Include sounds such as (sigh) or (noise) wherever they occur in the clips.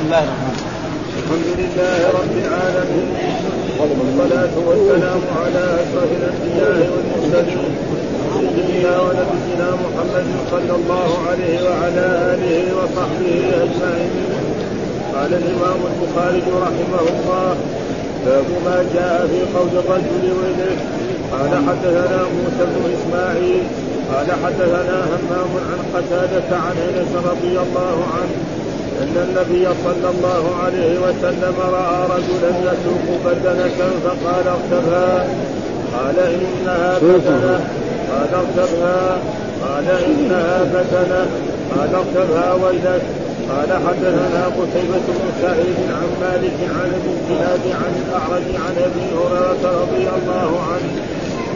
بسم الله الرحمن الحمد لله رب العالمين والصلاة والسلام على أشرف الأنبياء والمرسلين سيدنا ونبينا محمد صلى الله عليه وعلى آله وصحبه أجمعين. قال الإمام البخاري رحمه الله باب ما جاء في قول الرجل ويله قال حدثنا موسى بن إسماعيل قال حدثنا همام عن قتادة عن أنس رضي الله عنه أن النبي صلى الله عليه وسلم رأى رجلا يسوق بدنة فقال اركبها قال إنها بدنة. قال اركبها قال إنها بدنة. قال اركبها ويلك. قال حدثنا قتيبة بن سعيد عن مالك عن ابن الزناد عن الأعرج عن أبي هريرة رضي الله عنه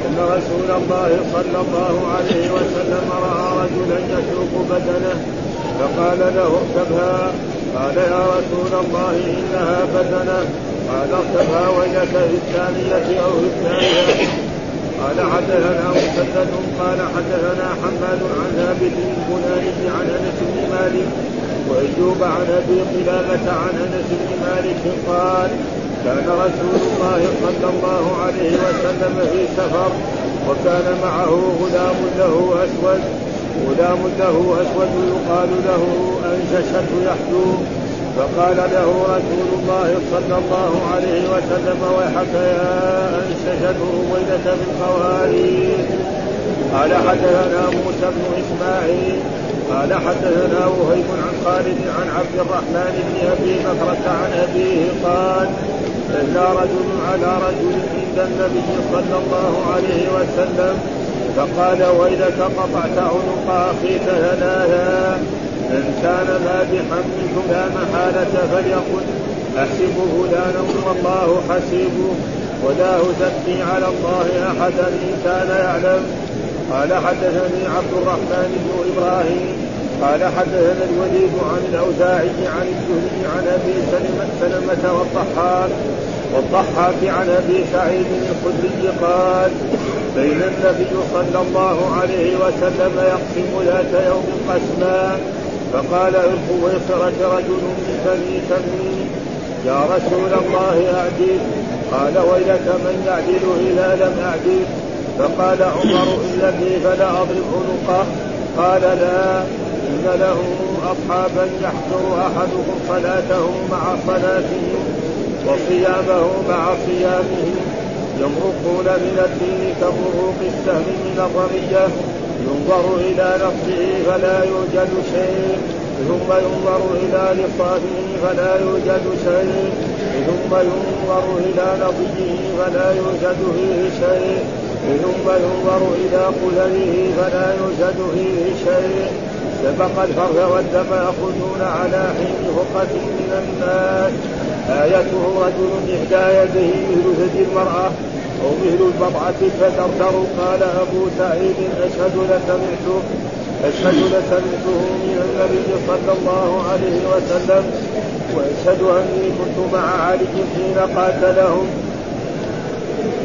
أن رسول الله صلى الله عليه وسلم رأى رجلا يسوق بدنة فقال له اركبها قال يا رسول الله إنها بدنه قال اركبها ويلك في الثانية أو في الثانية قال حدثنا مسدد. قال حدثنا حماد عن ثابت البناني عن أنس بن مالك وأيوب عن أبي قلابة عن أنس بن مالك قال كان رسول الله صلى الله عليه وسلم في سفر وكان معه غلام له أسود. غلام له أسود يقال له انششة يحدو. فقال له رسول الله صلى الله عليه وسلم ويحك يا انششة رويدة بالقوارير قال حدثنا موسى بن إسماعيل. قال حدثنا وهيب عن خالد عن عبد الرحمن بن أبي بكرة عن أبيه قال صلى رجل على رجل عند النبي صلى الله عليه وسلم فقال ويلك قطعت عنق أخيك هنايا إن كان مادحا منكم لا محالة فليقل احسب فلانا والله حسيبه. ولا ازكي على الله أحدا إن كان يعلم. قال حدثني عبد الرحمن بن إبراهيم. قال حدثنا الوليد عن الأوزاعي عن الزهري عن أبي سلمة, سلمة والضحاك والضحاك عن أبي سعيد الخدري قال بين النبي صلى الله عليه وسلم يقسم ذات يوم قسما فقال الخويصرة رجل من بني تميم يا رسول الله أعدل قال ويلك من يعدل إذا لم أعدل فقال عمر إن لي فلا أضرب عنقه قال لا إن له أصحابا يحضر أحدهم صلاته مع صلاتهم. وصيامه مع صيامهم يمرقون من الدين كمروق السهم من الرمية. ينظر إلى نفسه فلا يوجد شيء. ثم ينظر إلى نصابه فلا يوجد شيء. ثم ينظر إلى نضيه فلا يوجد فيه شيء. ثم ينظر إلى قدره فلا يوجد فيه شيء. سبق الفرد والدم يأخذون على حين فقة من الناس. آيته رجل إحدى يده مثل ثدي المرأة أو مثل البضعة فترتر. قال أبو سعيد أشهد لسمعته أشهد لسمعته من النبي صلى الله عليه وسلم وأشهد أني كنت مع علي حين قاتلهم.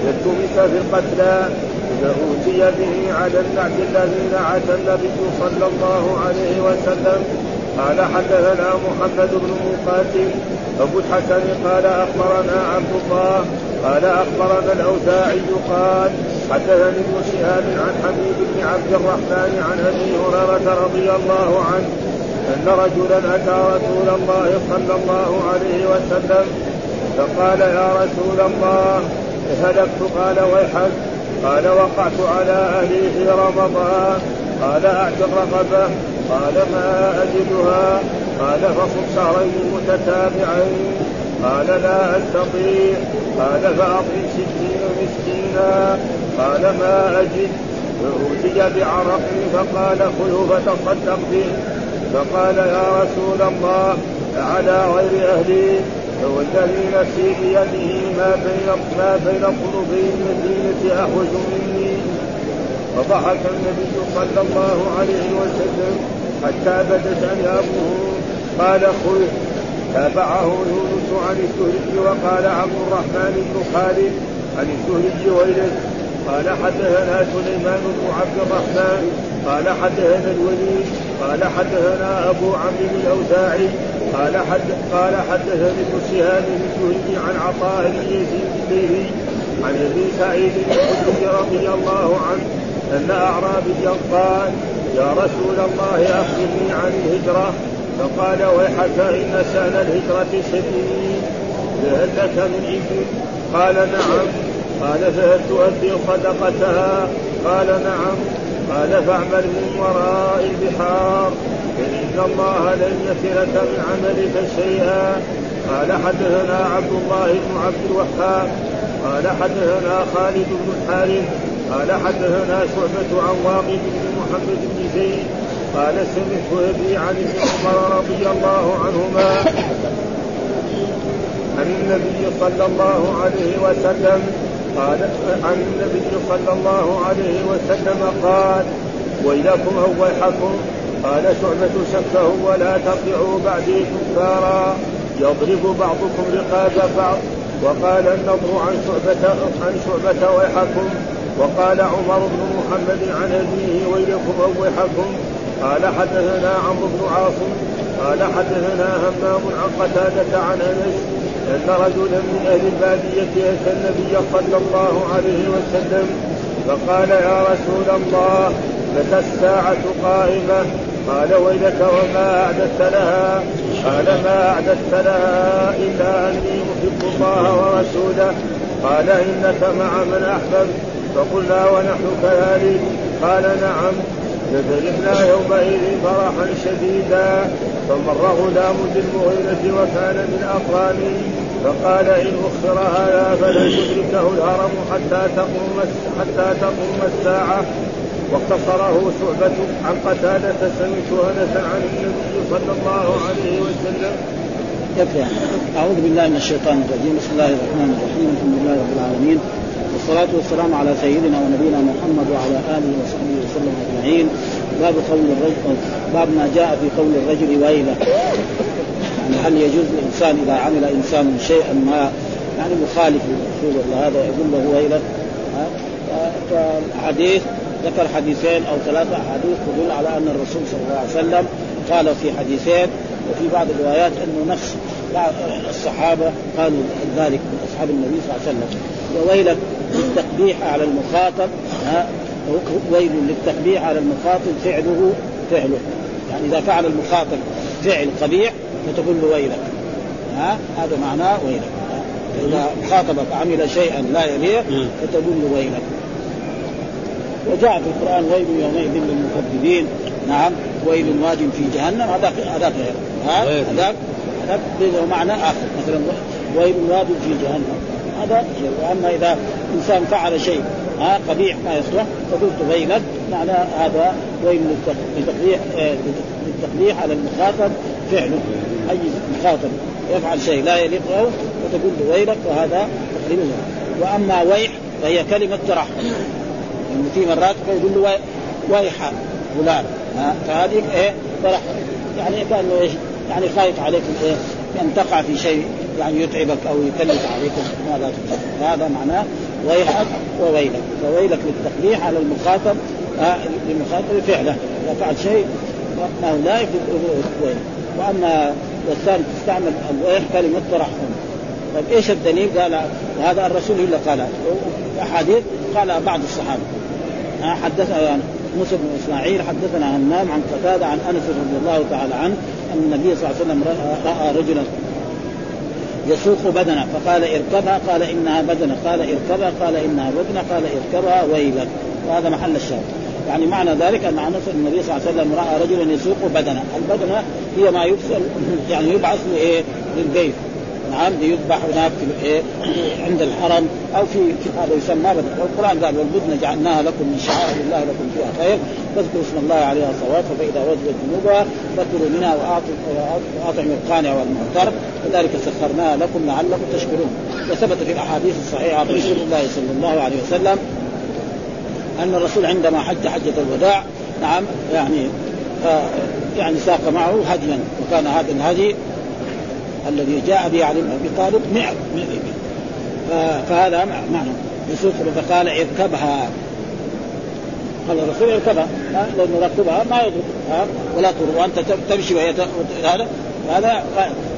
يلتمس في القتلى فأوتي به على النعت الذي نعت النبي صلى الله عليه وسلم. قال حدثنا محمد بن مقاتل أبو الحسن قال أخبرنا عبد الله قال أخبرنا الأوزاعي قال حدثني ابن شهاب عن حميد بن عبد الرحمن عن أبي هريرة رضي الله عنه أن رجلا أتى رسول الله صلى الله عليه وسلم فقال يا رسول الله هلكت قال ويحك قال وقعت على أهلي في رمضان. قال أعتق رقبة. قال ما أجدها؟ قال فصم شهرين متتابعين. قال لا أستطيع. قال فأطعم ستين مسكينا. قال ما أجد. فأوتي بعرق فقال خذه فتصدق به. فقال يا رسول الله على غير أهلي؟ فوالذي نفسي بيده ما بين ما بين قلوبي المدينة أحوج مني. فضحك النبي صلى الله عليه وسلم. حتى بدت أنيابه قال خذ تابعه يونس عن الزهري وقال عبد الرحمن بن خالد عن الزهري ويلد قال حدثنا سليمان بن عبد الرحمن قال حدثنا الوليد قال حدثنا أبو عمرو الأوزاعي قال حد قال حدثني ابن شهاب الزهري عن عطاء بن يزيد عن ابي سعيد الخدري رضي الله عنه أن اعرابيا قال يا رسول الله أخبرني عن الهجرة. فقال ويحك إن شأن الهجرة شديد فهل لك من إبل؟ قال نعم. قال فهل تؤدي صدقتها؟ قال نعم. قال فاعمل من وراء البحار فإن الله لن يسرك من عملك شيئا. قال حدثنا عبد الله بن عبد الوهاب. قال حدثنا خالد بن الحارث قال حدثنا شعبة عن واقد بن محمد بن زيد قال سمعت أبي عن ابن عمر رضي الله عنهما عن النبي صلى الله عليه وسلم قال عن النبي صلى الله عليه وسلم قال ويلكم أو ويحكم قال شعبة شكه ولا ترجعوا بعدي كفارا يضرب بعضكم رقاب بعض. وقال النضر عن شعبة عن شعبة ويحكم وقال عمر بن محمد عن أبيه ويلكم أو ويحكم قال حدثنا عمرو بن عاصم قال حدثنا همام عن قتادة عن أنس أن رجلا من أهل البادية أتى النبي صلى الله عليه وسلم فقال يا رسول الله متى الساعة قائمة؟ قال ويلك وما أعددت لها؟ قال ما أعددت لها إلا أني أحب الله ورسوله. قال إنك مع من أحببت. فقلنا ونحن كذلك. قال نعم. ففرحنا يومئذ فرحا شديدا. فمر غلام بالمغيرة وكان من أقرانه فقال إن أخر هذا فلن يدركه الهرم حتى تقوم حتى تقوم الساعة. واختصره شعبة عن قتادة سمعت أنسا عن النبي صلى الله عليه وسلم. يكفي أعوذ بالله من الشيطان الرجيم. بسم الله الرحمن الرحيم. الحمد لله رب العالمين. والصلاة والسلام على سيدنا ونبينا محمد وعلى آله وصحبه وسلم أجمعين. باب قول الرجل باب ما جاء في قول الرجل ويله. يعني هل يجوز للإنسان إذا عمل إنسان شيئا ما يعني مخالف للرسول ولا هذا يقول له ويلك فالحديث ذكر حديثين أو ثلاثة أحاديث تدل على أن الرسول صلى الله عليه وسلم قال في حديثين وفي بعض الروايات أنه نفس. بعض الصحابة قالوا ذلك من أصحاب النبي صلى الله عليه وسلم. وويلك للتقبيح على المخاطب ها؟ ويل للتقبيح على المخاطب فعله فعله. يعني إذا فعل المخاطب فعل قبيح فتقول له ويلك ها؟ هذا معناه ويلك فاذا خاطبك عمل شيئا لا يليق فتقول له ويلك. وجاء في القرآن ويل يومئذ للمكذبين. نعم ويل واد في جهنم هذاك هذاك غير هذاك هذاك له معنى آخر. مثلا ويل واد في جهنم. هذا وأما إذا إنسان فعل شيء ها قبيح ما يصلح فقلت ويلك معنى هذا ويل للتقبيح آه، للتقبيح على المخاطب فعله. أي مخاطب يفعل شيء لا يليق له فتقول له ويلك وهذا تقريبا وأما ويح فهي كلمة ترحم. يعني في مرات يقول له ويح فلان فهذه إيه فرح يعني كأنه إيش؟ يعني خايف عليكم إيه أن تقع في شيء يعني يتعبك أو يكلف عليكم ماذا هذا معناه ويحك وويلك. فويلك للتقبيح على المخاطب آه فعله. إذا فعل شيء ما هو لا ويل وأما والثاني تستعمل الويح كلمة ترحم طيب إيش الدليل؟ قال وهذا الرسول الا قال. أحاديث قال بعض الصحابة. حدثنا يعني موسى بن إسماعيل حدثنا همام عن قتادة عن أنس رضي الله تعالى عنه أن النبي صلى الله عليه وسلم راى رجلا يسوق بدنه فقال اركبها قال إنها بدنه قال اركبها قال إنها بدنه قال اركبها ويلك. وهذا محل الشاهد. يعني معنى ذلك أن أنس النبي صلى الله عليه وسلم رأى رجلا يسوق بدنه، البدنة هي ما يبصر يعني يبعث لايه؟ للبيت. نعم ليذبح هناك في إيه عند الحرم أو في هذا يسمى بدن والقران قال والبدن جعلناها لكم من شعائر الله لكم فيها خير فاذكروا اسم الله عليها صواب فإذا وجدت جنوبها فكلوا منها واطعموا القانع والمعتر كذلك سخرناها لكم لعلكم تشكرون. وثبت في الأحاديث الصحيحة عن رسول الله صلى الله عليه وسلم أن الرسول عندما حج حجة الوداع نعم يعني آه يعني ساق معه هديا وكان هذا الهدي الذي جاء به علي بن أبي طالب 100 فهذا معنى يوسف فقال اركبها. قال الرسول اركبها. لأنه ركبها ما يضر ولا تضر. وأنت تمشي وهي هذا هذا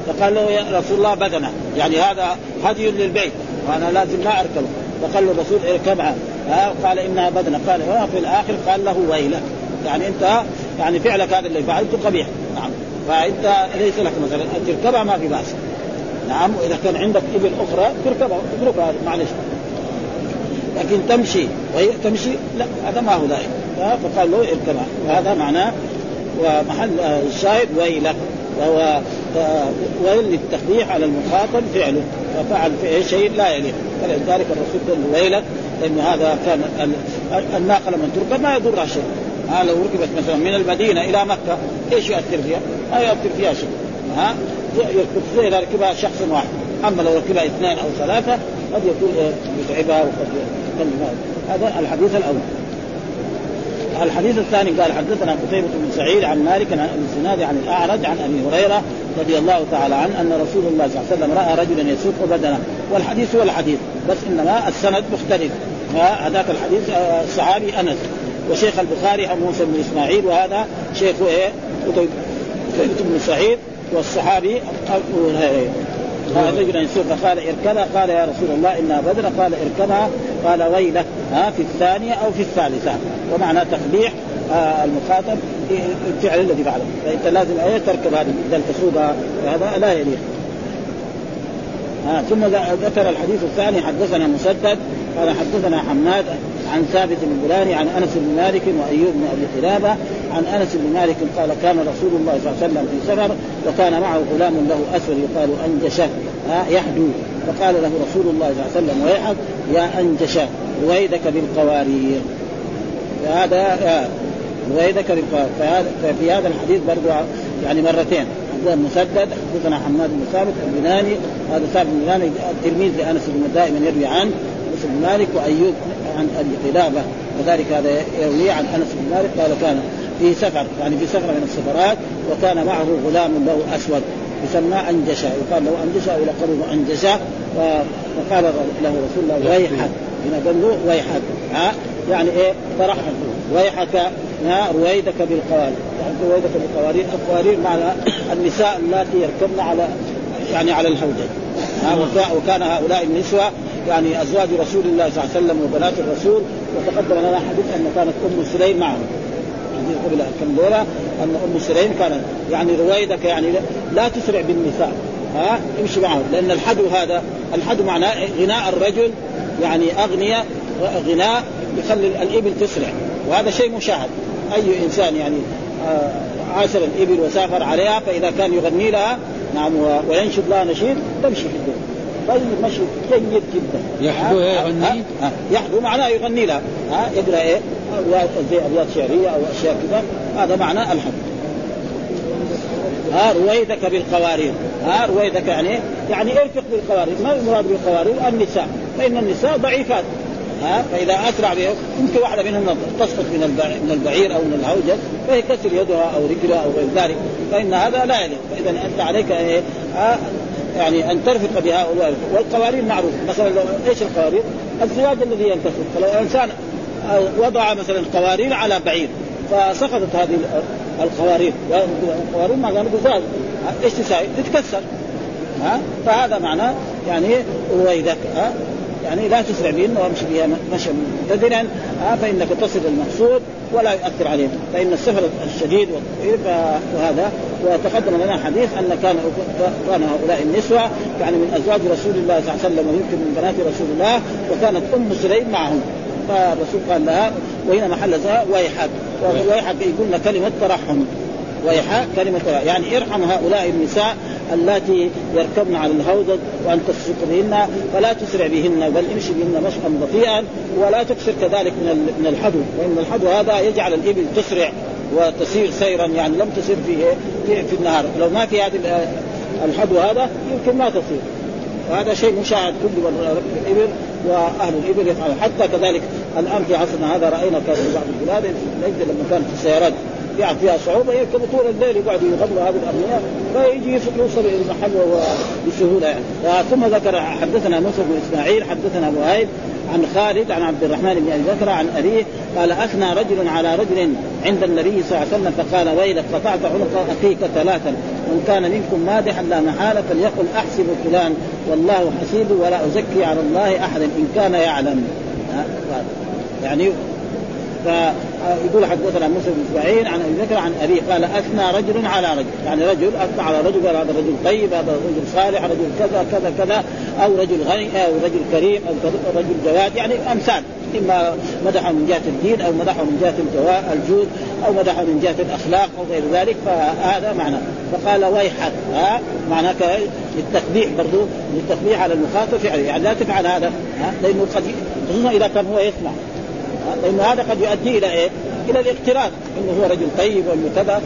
فقال له يا رسول الله بدنة. يعني هذا هدي للبيت. وأنا لازم ما اركبه فقال له الرسول اركبها. ها؟ قال إنها بدنة. قال في الآخر؟ قال له ويلك. يعني أنت يعني فعلك هذا اللي فعلته قبيح. نعم. فانت ليس لك مثلا ان تركبها ما في بأس. نعم وإذا كان عندك إبل أخرى تركبها اتركها معلش. لكن تمشي وهي تمشي لا هذا ما هو دائم فقال له اركبها وهذا معناه ومحل الشاهد ويلك. وهو ويل للتقبيح على المخاطب فعله. ففعل في شيء لا يليق. فلذلك الرسول قال ويلك لأن هذا كان الناقة لما تركب ما يضرها شيء. ها لو ركبت مثلا من المدينة إلى مكة إيش يؤثر فيها؟ ما يؤثر فيها شيء. ها؟ يركب زي اذا ركبها شخص واحد. أما لو ركبها اثنين أو ثلاثة قد يكون يتعبها وقد هذا الحديث الأول. الحديث الثاني قال حدثنا قتيبة بن سعيد عن مالك عن أبي الزناد عن الأعرج عن أبي هريرة رضي الله تعالى عنه أن رسول الله صلى الله عليه وسلم رأى رجلا يسوق بدنه. والحديث هو الحديث بس إنما السند مختلف. هذاك الحديث آه، الصحابي أنس. وشيخ البخاري ابو موسى بن إسماعيل وهذا شيخ إيه؟ قتيبة بن سعيد والصحابي قال رجلا يسوق قال اركبها قال يا رسول الله انها بدر قال اركبها قال ويلك ها في الثانية أو في الثالثة. ومعنى تقبيح آه المخاطب الفعل الذي فعله فإنت لازم إيه؟ تركب هذه إذا تسوقها هذا لا يليق. آه ثم ذكر الحديث الثاني حدثنا مسدد قال حدثنا حماد عن ثابت بن بلاني عن أنس بن مالك وأيوب بن أبي قلابة عن أنس بن مالك قال كان رسول الله صلى الله عليه وسلم في سفر وكان معه غلام له أسود يقال انجشه يحدو. فقال له رسول الله صلى الله عليه وسلم ويحك يا انجشه رويدك بالقوارير. وهذا رويدك بالقوارير. ففي هذا الحديث برضو يعني مرتين. مسدد حدثنا حماد بن ثابت البناني هذا ثابت بن بناني تلميذ لأنس بن دائما يروي عن انس بن مالك وأيوب عن أبي قلابة وذلك هذا يروي عن أنس بن مالك قال كان في سفر يعني في سفر من السفرات وكان معه غلام له أسود يسمى أنجشا يقال له أنجشا ولقبه أنجشا فقال له رسول الله ويحك. هنا قال له ويحك. ها؟ يعني إيه؟ فرحا ويحك. رويدك بالقوارير. يعني رويدك بالقوارير. القوارير معنى النساء اللاتي يركبن على يعني على الهودج وكان هؤلاء النسوة يعني أزواج رسول الله صلى الله عليه وسلم وبنات الرسول. وتقدم لنا حديث أن كانت أم سليم معهم. حديث قبل كم ليله أن أم سليم كانت. يعني رويدك يعني لا تسرع بالنساء. ها؟ امشي معهم. لأن الحدو هذا الحدو معناه غناء الرجل. يعني اغنياء غناء يخلي الإبل تسرع. وهذا شيء مشاهد. أي إنسان يعني آه، عاشر الإبل وسافر عليها فإذا كان يغني لها نعم وينشد لها نشيد تمشي في الدنيا طيب مشي. جيد جدا. يحدو يغني؟ يحدو معناه يغني لها. ها؟ يقرأ إيه؟ زي ابيات شعرية أو أشياء كذا. هذا معنى الحد ها؟ رويدك بالقوارير. ها؟ رويدك يعني يعني ارفق بالقوارير. ما المراد بالقوارير؟ النساء. فإن النساء ضعيفات. ها؟ فإذا أسرع بهم يمكن واحدة منهم تسقط من من البعير أو من الهوجة فهي كسر يدها أو رجلها أو غير ذلك. فإن هذا لا يليق. فإذا أنت عليك إيه يعني أن ترفق بهؤلاء. والقوارير معروف مثلا لو إيش القوارير؟ الزواج الذي ينتصر فلو إنسان وضع مثلا قوارير على بعير فسقطت هذه القوارير. القوارير ما كانوا بزاز. إيش تساوي؟ تتكسر. ها؟ فهذا معناه يعني رويدك ها؟ يعني لا تسرع بهن وامشي بها مشى مبتدرا آه فإنك تصل المقصود ولا يؤثر عليهم فإن السفر الشديد والطويل وهذا وتقدم لنا حديث أن كان كان هؤلاء النسوة يعني من أزواج رسول الله صلى الله عليه وسلم ويمكن من بنات رسول الله وكانت أم سليم معهم. فالرسول قال لها وهنا محل ويحك. ويحك. يقولنا كلمة ترحم. ويحاء كلمة يعني ارحم هؤلاء النساء اللاتي يركبن على الهودج وأن تسرق بهن فلا تسرع بهن بل امشي بهن مشقا بطيئا ولا تكسر كذلك من من الحدو. فان الحدو هذا يجعل الإبل تسرع وتسير سيرا يعني لم تسير في في, النهار. لو ما في هذه الحدو هذا يمكن ما تصير. وهذا شيء مشاهد كل الإبل وأهل الإبل يفعلون. حتى كذلك الآن في عصرنا هذا رأينا كان في بعض البلاد لما كانت السيارات. يعني فيها صعوبة يركبوا طول الليل يقعدوا يغنوا هذه الأغنياء فيجي يوصل إلى المحل بسهولة يعني. ثم ذكر حدثنا موسى بن إسماعيل حدثنا ابو هايب عن خالد عن عبد الرحمن بن أبي بكر عن أبيه قال اثنى رجل على رجل عند النبي صلى الله عليه وسلم فقال ويلك قطعت عنق أخيك ثلاثا من كان منكم مادحا لا محالة فليقل أحسب فلان والله حسيب ولا أزكي على الله احدا إن كان يعلم. يعني فيقول حدثنا موسى بن إسماعيل عن أبي بكر عن ابي قال أثنى رجل على رجل. يعني رجل أثنى على رجل قال هذا رجل طيب هذا رجل صالح رجل كذا كذا كذا أو رجل غني أو رجل كريم أو رجل جواد. يعني أمثال. إما مدحه من جهة الدين أو مدحه من جهة الجود أو مدحه من جهة الأخلاق أو غير ذلك. فهذا معنى. فقال ويحك. ها؟ معناه للتقبيح برضو للتقبيح على المخاطب فعله يعني لا تفعل هذا ها؟ لأنه قد خصوصا اذا كان هو يسمع. لأنه هذا قد يؤدي إلى إيه؟ إلى الاقتراض إنه هو رجل طيب كذا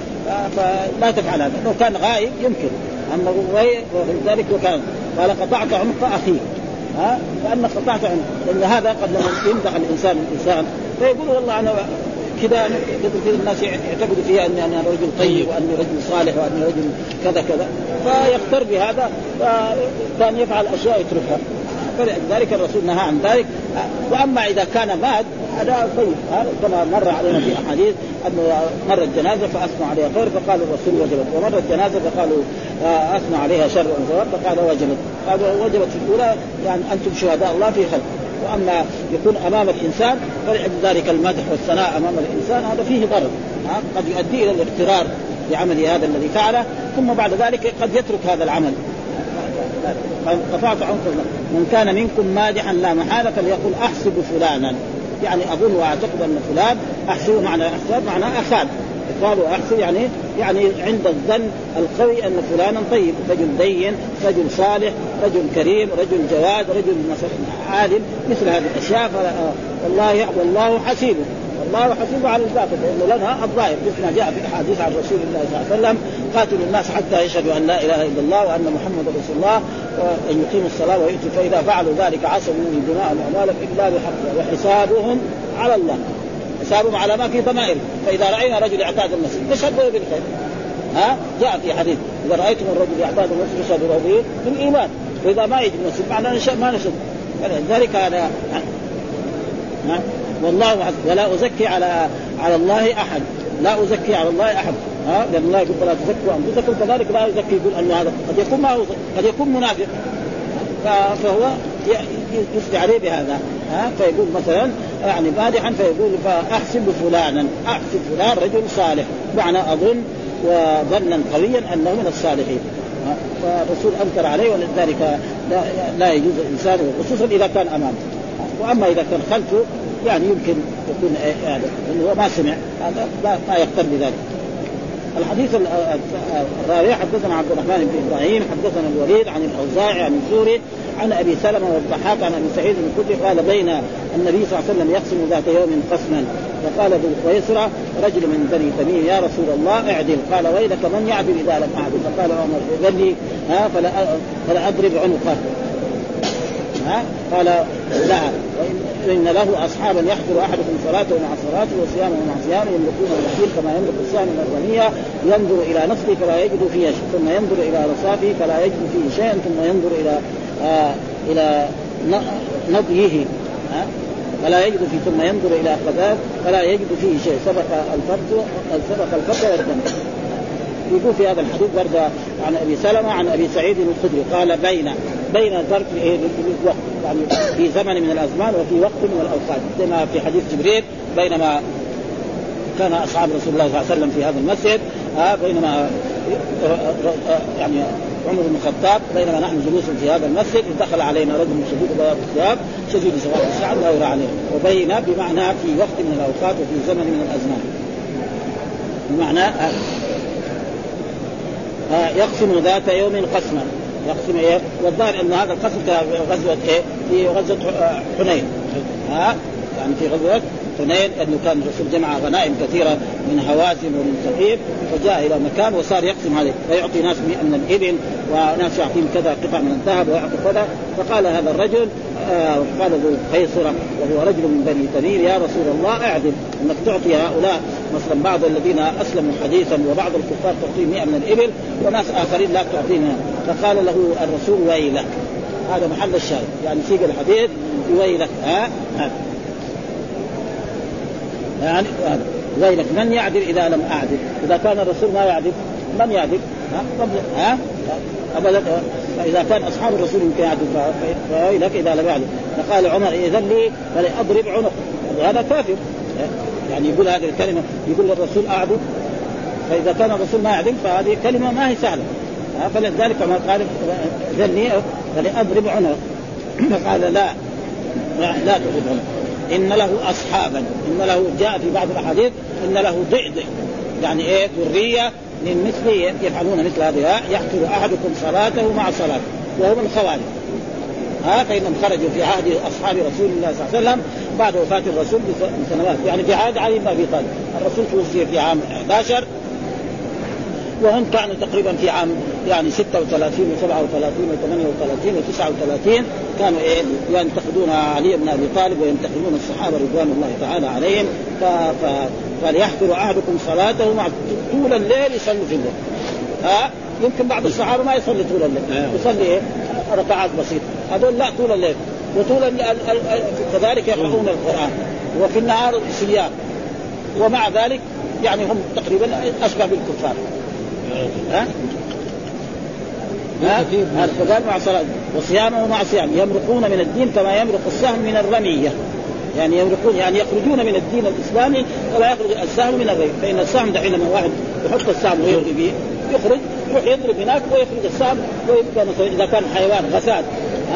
فلا تفعل هذا. لو كان غايب يمكن. غير ولذلك وكان. قال قطعت عنق أخيه. ها؟ كان قطعت عنق. لأن هذا قد لما يمدح الانسان الإنسان. فيقول والله أنا كذا كثير الناس يعتقدوا فيها اني أنا رجل طيب وأني رجل صالح وأني رجل كذا كذا. فيختر بهذا فكان يفعل أشياء يتركها. فلذلك الرسول نهى عن ذلك. وأما إذا كان مات هذا طيب كما مر علينا في أحاديث أنه مرت جنازه فاثنوا عليها خير فقال الرسول وجبت ومرت جنازه فقالوا آه، اثنوا عليها شر فقال وجبت. قال وجبت في الأولى يعني أنتم شهداء الله في خلق. وأما يكون أمام الإنسان فلذلك المدح والثناء أمام الإنسان هذا فيه ضرر. قد يؤدي إلى الاغترار بعمل هذا الذي فعله ثم بعد ذلك قد يترك هذا العمل. قطعت عنق من كان منكم مادحا لا محالة فليقول أحسب فلانا. يعني أظن وأعتقد أن فلان أحسب معنى أحسب معنى اخان قالوا أحسب يعني يعني عند الظن القوي أن فلانا طيب. رجل دين رجل صالح رجل كريم رجل جواد رجل عالم مثل هذه الأشياء. والله والله حسيبه. الله حسيبه على الباطل لأنه لنا الظاهر مثل ما جاء في أحاديث عن رسول الله صلى الله عليه وسلم قاتلوا الناس حتى يشهدوا أن لا إله إلا الله وأن محمد رسول الله وأن يقيموا الصلاة ويؤتوا فإذا فعلوا ذلك عصموا من دماء واموالهم إلا بحق وحسابهم على الله. حسابهم على ما في ضمائر فإذا رأينا رجل اعتاد المسجد نشهد بالخير. ها؟ جاء في حديث إذا رأيتم الرجل يعتاد المسجد فاشهدوا به بالإيمان. وإذا ما يجي المسجد معناه ما نشهد. ذلك هذا والله ولا أزكي على على الله أحد. لا أزكي على الله أحد. ها؟ لأن الله يقول فلا تزكوا أنفسكم كذلك لا يزكي يقول انه هذا قد يكون ما قد يكون منافق. فهو يفتي عليه بهذا. ها؟ فيقول مثلا يعني مادحا فيقول فأحسب فلانا. أحسب فلان رجل صالح. معنى أظن وظنا قويا أنه من الصالحين. فالرسول أنكر عليه ولذلك لا, لا يجوز الإنسان خصوصا إذا كان أمامه. وأما إذا كان خلفه يعني يمكن يكون هذا لأنه هو ما سمع هذا ما يقتر بذلك. الحديث الرابع حدثنا عبد الرحمن بن إبراهيم حدثنا الوليد عن الأوزاعي عن الزوري عن أبي سلمة والضحاك عن أبي سعيد بن الخدري قال بين النبي صلى الله عليه وسلم يقسم ذات يوم قسما فقال ذو القيسرة رجل من بني تميم يا رسول الله اعدل. قال ويلك من يعدل إذا لم أعدل؟ فقال عمر اذن فلا فلا أضرب عنقه. ها؟ قال لا. وان له اصحابا يحضر أحدكم صلاته مع صلاته وصيامه مع صيامه يملكون الوكيل كما يملك السهم من الرمية. ينظر إلى نفسه فلا يجد فيها شيء. ثم ينظر إلى رصافه فلا يجد فيه شيئا ثم ينظر إلى آه إلى نضيه ها؟ فلا يجد فيه. ثم ينظر إلى قذاف فلا يجد فيه شيء. سبق الفرد سبق الفرد والدم. يقول في هذا الحديث برضه عن أبي سلمة عن أبي سعيد الخدري قال بين بين ظرف إيه للوقت يعني في زمن من الأزمان وفي وقت من الأوقات. كما في حديث جبريل بينما كان أصحاب رسول الله صلى الله عليه وسلم في هذا المسجد آه بينما يعني عمر بن الخطاب بينما نحن جلوس في هذا المسجد دخل علينا رجل شديد بياض الثياب شديد سواء الشعر لا يرى عليه. وبين بمعنى في وقت من الأوقات وفي زمن من الأزمان. بمعنى آه يقسم ذات يوم قسما. يقسم إيه؟ والظاهر أن هذا القسم غزوه إيه؟ في غزوة حنين. ها؟ يعني في غزوة حنين أنه كان الرسول جمع غنائم كثيرة من هوازن ومن ثقيف فجاء إلى مكان وصار يقسم هذه فيعطي ناس من الإبل وناس يعطيهم كذا قطع من الذهب ويعطي كذا. فقال هذا الرجل آه قال ذو قيصرة وهو رجل من بني تميم يا رسول الله أعدل أنك تعطي هؤلاء مثلا بعض الذين أسلموا حديثا وبعض الكفار تعطيهم 100 من الإبل وناس آخرين لا تعطيهم فقال له الرسول ويلك. هذا محل الشاهد يعني سيق الحديث ويلك. ها ها يعني ويلك من يعدل إذا لم أعدل؟ إذا كان الرسول ما يعدل من يعدل؟ ها؟ ها؟ ابدا فاذا كان أصحاب الرسول يمكن يعدل فويلك إذا لم يعدل. فقال عمر اذا لي فلأضرب عنق. هذا كافر. يعني يقول هذه الكلمة يقول للرسول أعدل. فإذا كان الرسول ما يعدل فهذه كلمة ما هي سهلة. فلذلك ما قال ذلني فلأضرب عنق. فقال لا لا تضرب عنق. إن له اصحابا. إن له جاء في بعض الأحاديث إن له ضئضئ يعني إيه؟ ذرية من مثله يفعلون مثل هذه يحقر أحدكم صلاته مع صلاته وهم الخوارج. ها؟ فإنهم خرجوا في عهد أصحاب رسول الله صلى الله عليه وسلم بعد وفاة الرسول بسنوات. يعني في عهد علي بن أبي طالب. الرسول توفي في عام 11 وهم كانوا تقريبا في عام يعني 36 و37 و38 و39 و39 كانوا إيه ينتقدون علي بن أبي طالب وينتقدون الصحابة رضوان الله تعالى عليهم. ف... ف... فليحضر احدكم صلاته مع طول الليل يصلي في الليل. ها؟ يمكن بعض الصحابة ما يصلي طول الليل. أيوه. يصلي إيه؟ ركعات بسيطة. هذول لا طول الليل. وطول كذلك يقرؤون القرآن. وفي النهار صيام. ومع ذلك يعني هم تقريبا أشبه بالكفار. ها؟ هذا فقال مع صلاة وصيامه مع صيام. يمرقون من الدين كما يمرق السهم من الرمية. يعني يمرقون يعني يخرجون من الدين الإسلامي ولا يخرج السهم من الرمية. فإن السهم دحين لما واحد يحط السهم ويرمي به يخرج يروح يضرب هناك ويخرج السهم ويبقى إذا كان حيوان غزال.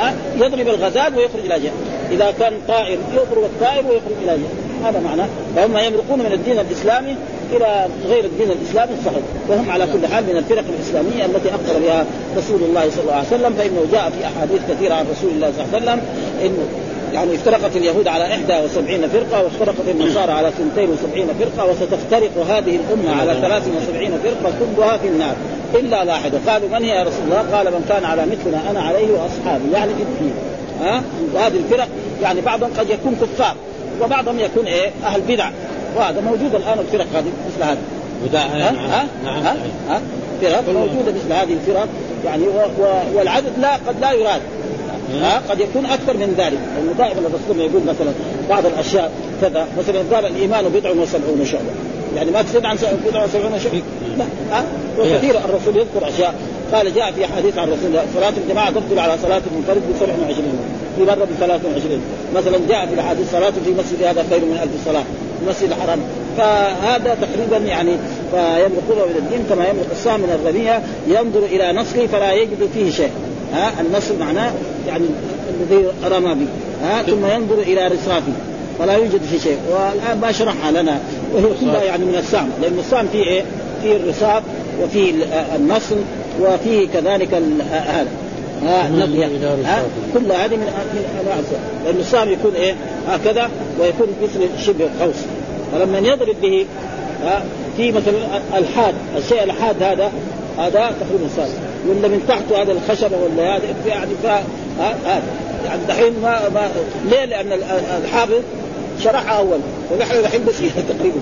ها؟ يضرب الغزال ويخرج إلى جهة. إذا كان طائر يضرب الطائر ويخرج إلى جهة. هذا معناه فهم يمرقون من الدين الإسلامي إلى غير الدين الإسلامي الصحيح وهم على كل حال من الفرق الإسلامية التي أخبر بها رسول الله صلى الله عليه وسلم فإنه جاء في أحاديث كثيرة عن رسول الله صلى الله عليه وسلم انه يعني افترقت اليهود على 71 فرقة وافترقت النصارى على 72 فرقة وستفترق هذه الأمة على 73 فرقة كلها في النار إلا واحدة. قالوا من هي يا رسول الله؟ قال من كان على مثلنا أنا عليه وأصحابي يعني في الدين ها؟ وهذه الفرق يعني بعضهم قد يكون كفار وبعضهم يكون إيه؟ أهل بدع. وهذا موجود الآن الفرق هذه مثل هذه. ها؟ ها؟ نعم ها؟ ها؟ فرق موجودة مثل هذه الفرق. يعني و و والعدد لا قد لا يراد. ها؟ قد يكون أكثر من ذلك. لأنه دائما الرسول يقول مثلا بعض الأشياء كذا. مثلا قال الإيمان بضع وسبعون شعبة. يعني ما تزيد عن بضع وسبعون شعبه لا ها؟ وكثير الرسول يذكر أشياء. قال جاء في حديث عن الرسول صلاة الجماعة تفضل على صلاة المنفرد ب 27 في مرة ب 23 مثلا جاء في الحديث صلاة في مسجد هذا خير من ألف صلاة المسجد الحرام. فهذا تقريبا يعني فيملكون من الدين كما يملك السهم من الرمية ينظر إلى نصله فلا يجد فيه شيء. ها؟ النصر معناه يعني الذي رمى به. ها؟ ثم ينظر إلى رصافه. فلا يوجد في شيء. والآن ما شرحها لنا. وهي كلها يعني من السام لأن السام فيه إيه؟ فيه الرصاف وفيه النصر وفيه كذلك هذا. ها النقية ها؟ كل هذه من من انواع السام لأن السام يكون إيه؟ هكذا ويكون مثل شبه قوس. فلما يضرب به ها في مثلا الحاد. الشيء الحاد هذا هذا تقريبا سام ولا من تحته هذا الخشبة ولا هذا يعني ف هذا. يعني دحين ما, ما ليه؟ لأن الحافظ شرحها أول. ونحن الحين بس تقريبا.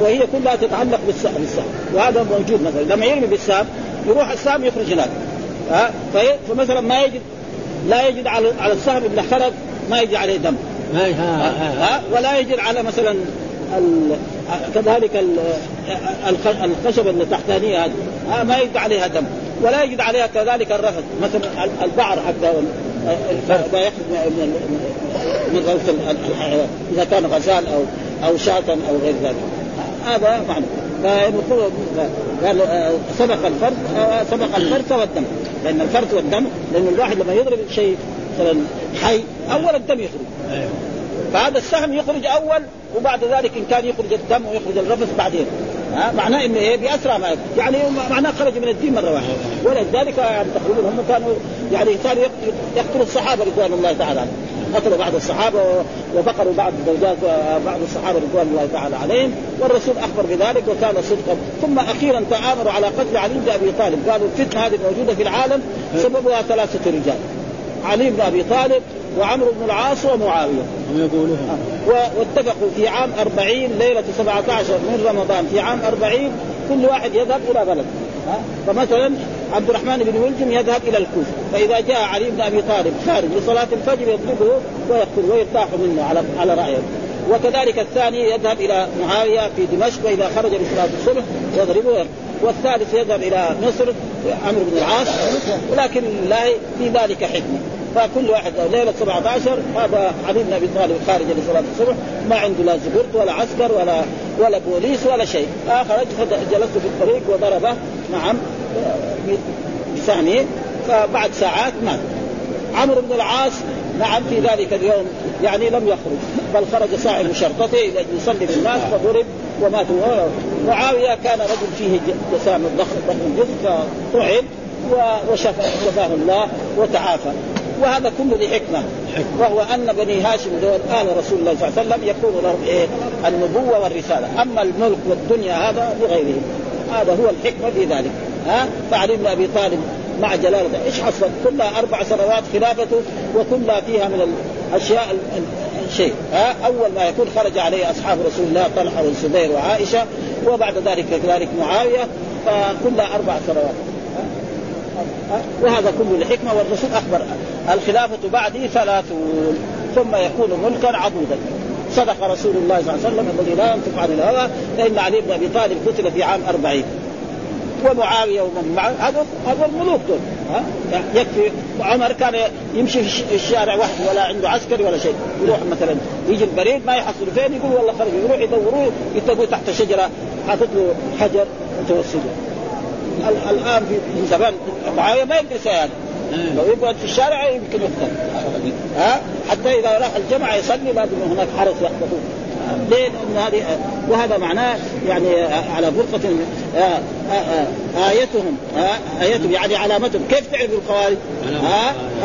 وهي كلها تتعلق بالسهم وهذا موجود مثلا. لما يرمي بالسهم يروح السهم يخرج هناك. ها؟ فمثلا ما يجد لا يجد على على السهم اللي خرج ما يجد عليه دم. ها ولا يجد على مثلا كذلك الخشبه اللي تحتانية هذه. ما يجد عليها دم. ولا يجد عليها كذلك الرفث مثلا البعر حتى. ما يخرج من روث الحيوان إذا كان غزال أو أو شاة أو غير ذلك. هذا معنى قال سبق الفرد سبق الفرد والدم. لأن الفرد والدم لأن الواحد لما يضرب شيء مثلا حي أول الدم يخرج. فهذا السهم يخرج أول وبعد ذلك إن كان يخرج الدم ويخرج الرفث بعدين. ها؟ معناه إنه إيه؟ بأسرع ما يعني معناه خرج من الدين مرة واحدة. ولذلك يعني تقريبا هم كانوا يعني كانوا يقتلوا الصحابة رضوان الله تعالى عنهم قتلوا بعض الصحابة وبقروا بعض زوجات بعض الصحابة رضوان الله تعالى عليهم والرسول أخبر بذلك وكان صدقا. ثم أخيرا تآمروا على قتل علي بن أبي طالب. قالوا الفتنة هذه الموجوده في العالم سببها ثلاثة رجال. علي بن أبي طالب وعمرو بن العاص ومعاوية. هم يقولون. واتفقوا في عام أربعين ليلة 17 من رمضان. في عام أربعين كل واحد يذهب إلى بلد ها فمثلا عبد الرحمن بن ملجم يذهب إلى الكوفة فإذا جاء علي بن أبي طالب خارج لصلاة الفجر يطلبه ويقتل ويرتاح منه على على رأيه. وكذلك الثاني يذهب إلى معاوية في دمشق وإذا خرج لصلاه الصبح يضربه. والثالث يذهب إلى مصر عمرو بن العاص ولكن لله في ذلك حكمة. فكل واحد ليلة 17 هذا علي بن أبي طالب خارج لصلاة الصبح ما عنده لا زبرت ولا عسكر ولا ولا بوليس ولا شيء. خرج جلست في الطريق وضربه. نعم. بسهمه فبعد ساعات مات. عمرو بن العاص نعم في ذلك اليوم يعني لم يخرج بل خرج صاحب شرطته يصلي بالناس فضرب ومات. معاوية كان رجل فيه جسام ضخم ضخم جسم فطعن وشفاه الله وتعافى. وهذا كله لحكمة. وهو أن بني هاشم دول آل رسول الله صلى الله عليه وسلم يكون لهم إيه؟ النبوة والرسالة. أما الملك والدنيا هذا لغيرهم. هذا هو الحكمة في ذلك. ها؟ فعلي بن أبي طالب مع جلاله إيش حصل؟ كلها أربع سنوات خلافته وكلها فيها من الاشياء الشيء ها؟ أول ما يكون خرج عليه أصحاب رسول الله طلحة والزبير وعائشة وبعد ذلك كذلك معاوية فكلها أربع سنوات. وهذا كله لحكمة والرسول أخبر. الخلافة بعدي ثلاثون. ثم يكون ملكا عضودا صدق رسول الله صلى الله عليه وسلم الذي لا ينطق عن الهوى فإن علي بن أبي طالب قتل في عام أربعين. ومعاوية ومن معه هذا هذا الملوك دول ها؟ يكفي عمر كان يمشي في الشارع وحده ولا عنده عسكري ولا شيء يروح مثلا يجي البريد ما يحصل فين يقول والله خرج يروح يدوروه يتقوا تحت شجرة حاطط له حجر متوسطة. الآن في زمان معاوية ما يقدر يسوي هذا. لو يقعد في الشارع يمكن يقتل. ها؟ حتى إذا راح الجمعه يصلي لازم هناك حرس يحفظوه ليه؟ لأن هذه وهذا معناه يعني على فرقة آيتهم آيتهم يعني علامتهم. كيف تعرف الخوارج؟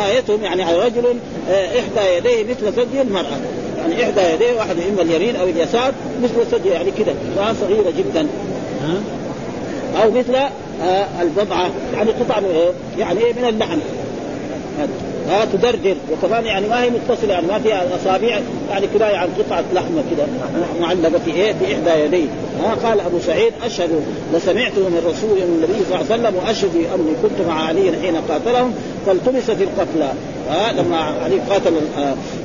آيتهم يعني على رجل إحدى يديه مثل ثدي المرأة. يعني إحدى يديه واحد إما اليمين أو اليسار مثل ثدي يعني كده. صغيرة جدا. أو مثل البضعة. يعني قطع يعني من اللحم. ها تدردر وكمان يعني ما هي متصلة يعني ما فيها أصابع يعني كنايه عن قطعة لحمه كده معلقة في إيه؟ في إحدى يديه. ها قال أبو سعيد أشهد لسمعته من رسول من النبي صلى الله عليه وسلم وأشهد اني كنت مع علي حين قاتلهم فالتمس في القتلى. ها لما علي قاتل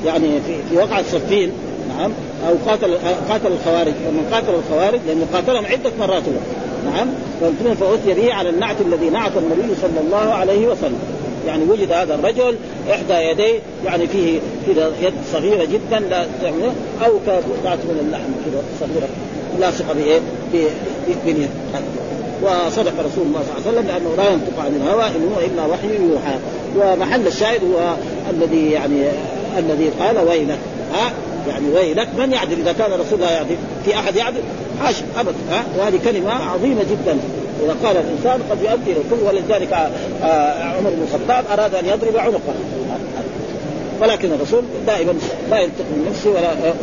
يعني في وقعة صفين نعم أو قاتل قاتل الخوارج ومن قاتل الخوارج لأنه قاتلهم عدة مرات نعم فأتي به على النعت الذي نعت النبي صلى الله عليه وسلم. يعني وجد هذا الرجل إحدى يديه يعني فيه كذا يد صغيرة جدا لا أو كقطعه من اللحم كذا صغيرة لاصقة بايه؟ باليد وصدق رسول الله صلى الله عليه وسلم لأنه لا ينطق عن الهوى إن هو إلا وحي يوحى. ومحل الشاهد هو الذي يعني الذي قال ويلك ها؟ يعني ويلك من يعدل؟ إذا كان رسول الله يعدل في أحد يعدل؟ حاشا ابدا ها؟ وهذه كلمة عظيمة جدا. إذا قال الإنسان قد يؤدي الكل ولذلك عمر بن الخطاب أراد أن يضرب عنقه. ولكن الرسول دائما لا ينطق من نفسه ولا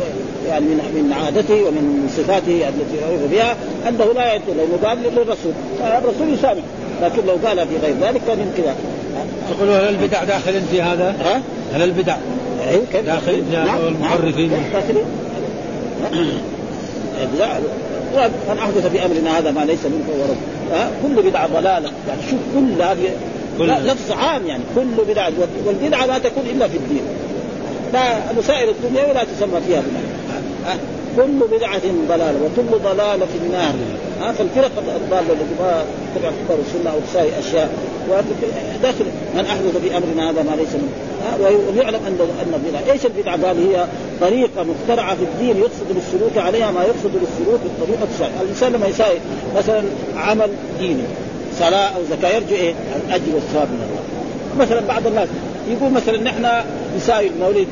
يعني من من عادته ومن صفاته التي عرف بها أنه لا ينطق لأنه قال للرسول. الرسول يسامح لكن لو قال في غير ذلك كان يمكن تقول هل البدع داخل في هذا؟ ها؟ هل البدع أيوه كيف؟ داخل في هذا والمحرفين داخلين من أحدث في امرنا هذا ما ليس منه فهو رد. ها؟ كل بدعة ضلالة. يعني شوف كل هذه لفظ عام يعني. كل بدعه والبدعة لا تكون إلا في الدين. لا مسائل الدنيا لا تسمى فيها بدعة. كل بدعة ضلالة وكل ضلالة في النار. ها فالفرق الضالة التي ما تبع كتاب السنة أو تساوي أشياء داخل من أحدث في أمرنا هذا ما ليس منه ويعلم أن أن البدعة إيش البدعة؟ قال هي طريقة مخترعة في الدين يقصد بالسلوك عليها ما يقصد بالسلوك بالطريقة الشرعية الإنسان لما يساوي مثلا عمل ديني صلاة أو زكاة يرجو إيه؟ الأجر والثواب من الله مثلا بعض الناس يقول مثلا نحن نساوي المولد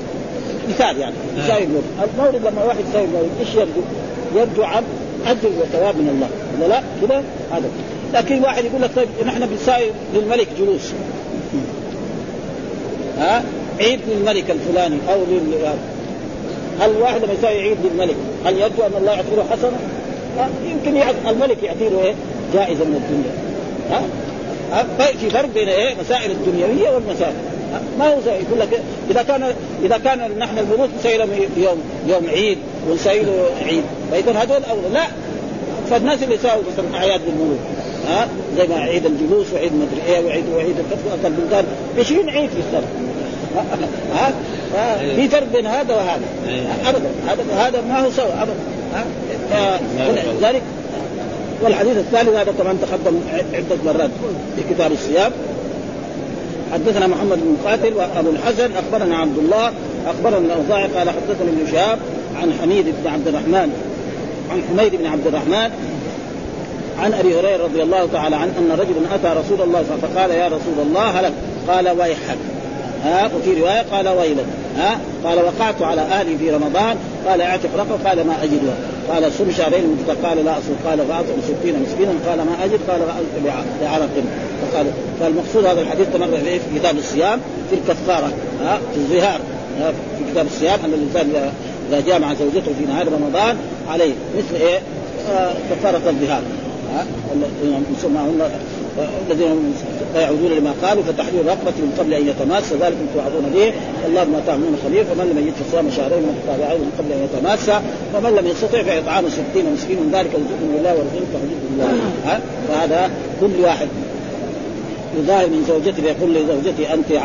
مثال يعني يساوي المولد المولد لما واحد يساوي المولد إيش يرجو؟ يرجو عن اجر وثواب من الله. ولا لا؟ كذا؟ هذا. لكن واحد يقول لك طيب نحن بنساوي للملك جلوس. ها؟ عيد للملك الفلاني أو لل هل واحد لما يساوي عيد للملك هل يرجو أن الله يعطي له حسنه؟ يمكن الملك يعطي له إيه؟ جائزة من الدنيا. ها؟ في فرق بين إيه؟ مسائل الدنيوية والمسائل. ما هو زي يقول لك إذا كان إذا كان نحن الملوك نسوي لهم يوم يوم عيد ونسوي له عيد. فاذا هذول اولى لا. فالناس اللي يساووا مثلا أعياد للملوك ها؟ زي ما عيد الجلوس وعيد مدري إيه وعيد وعيد الفتح البلدان 20 عيد في السنة. (laughs) ها؟ ها؟ في فرق بين هذا وهذا. أبدا. هذا هذا ما هو سوى أبدا. ها؟ ذلك والحديث الثالث هذا طبعا تقدم عدة مرات في كتاب الصيام. حدثنا محمد بن قاتل وأبو الحسن أخبرنا عبد الله أخبرنا الاوزاعي قال حدثنا ابن شهاب عن حميد بن عبد الرحمن عن حميد بن عبد الرحمن عن أبي هريرة رضي الله تعالى عنه أن رجلا أتى رسول الله صلى الله عليه وسلم فقال يا رسول الله هلك. قال ويحك. ها وفي رواية قال ويلك. ها قال وقعت على أهلي في رمضان. قال اعتق رقبة قال ما اجدها قال صم شهرين قال لا اصوم قال فاطعم ستين مسكينا قال ما أجد قال بعرق فقال فالمقصود هذا الحديث تمر في كتاب الصيام في الكفارة ها في الظهار في كتاب الصيام أن الإنسان اذا جامع زوجته في نهار رمضان عليه مثل إيه؟ آه كفارة الظهار ها هن الذين يعودون لما قالوا فتحرير رقبة من قبل أن يتماس ذلك توعدون به. والله ما تعملون خبير. فمن لم يجد صيام شهرين متتابعين من قبل أن يتماس ومن لم يستطع فإطعام ستين مسكين من ذلك رزق من الله ورزقك حدود الله فهذا كل واحد يظاهر من زوجته يقول لزوجتي أنت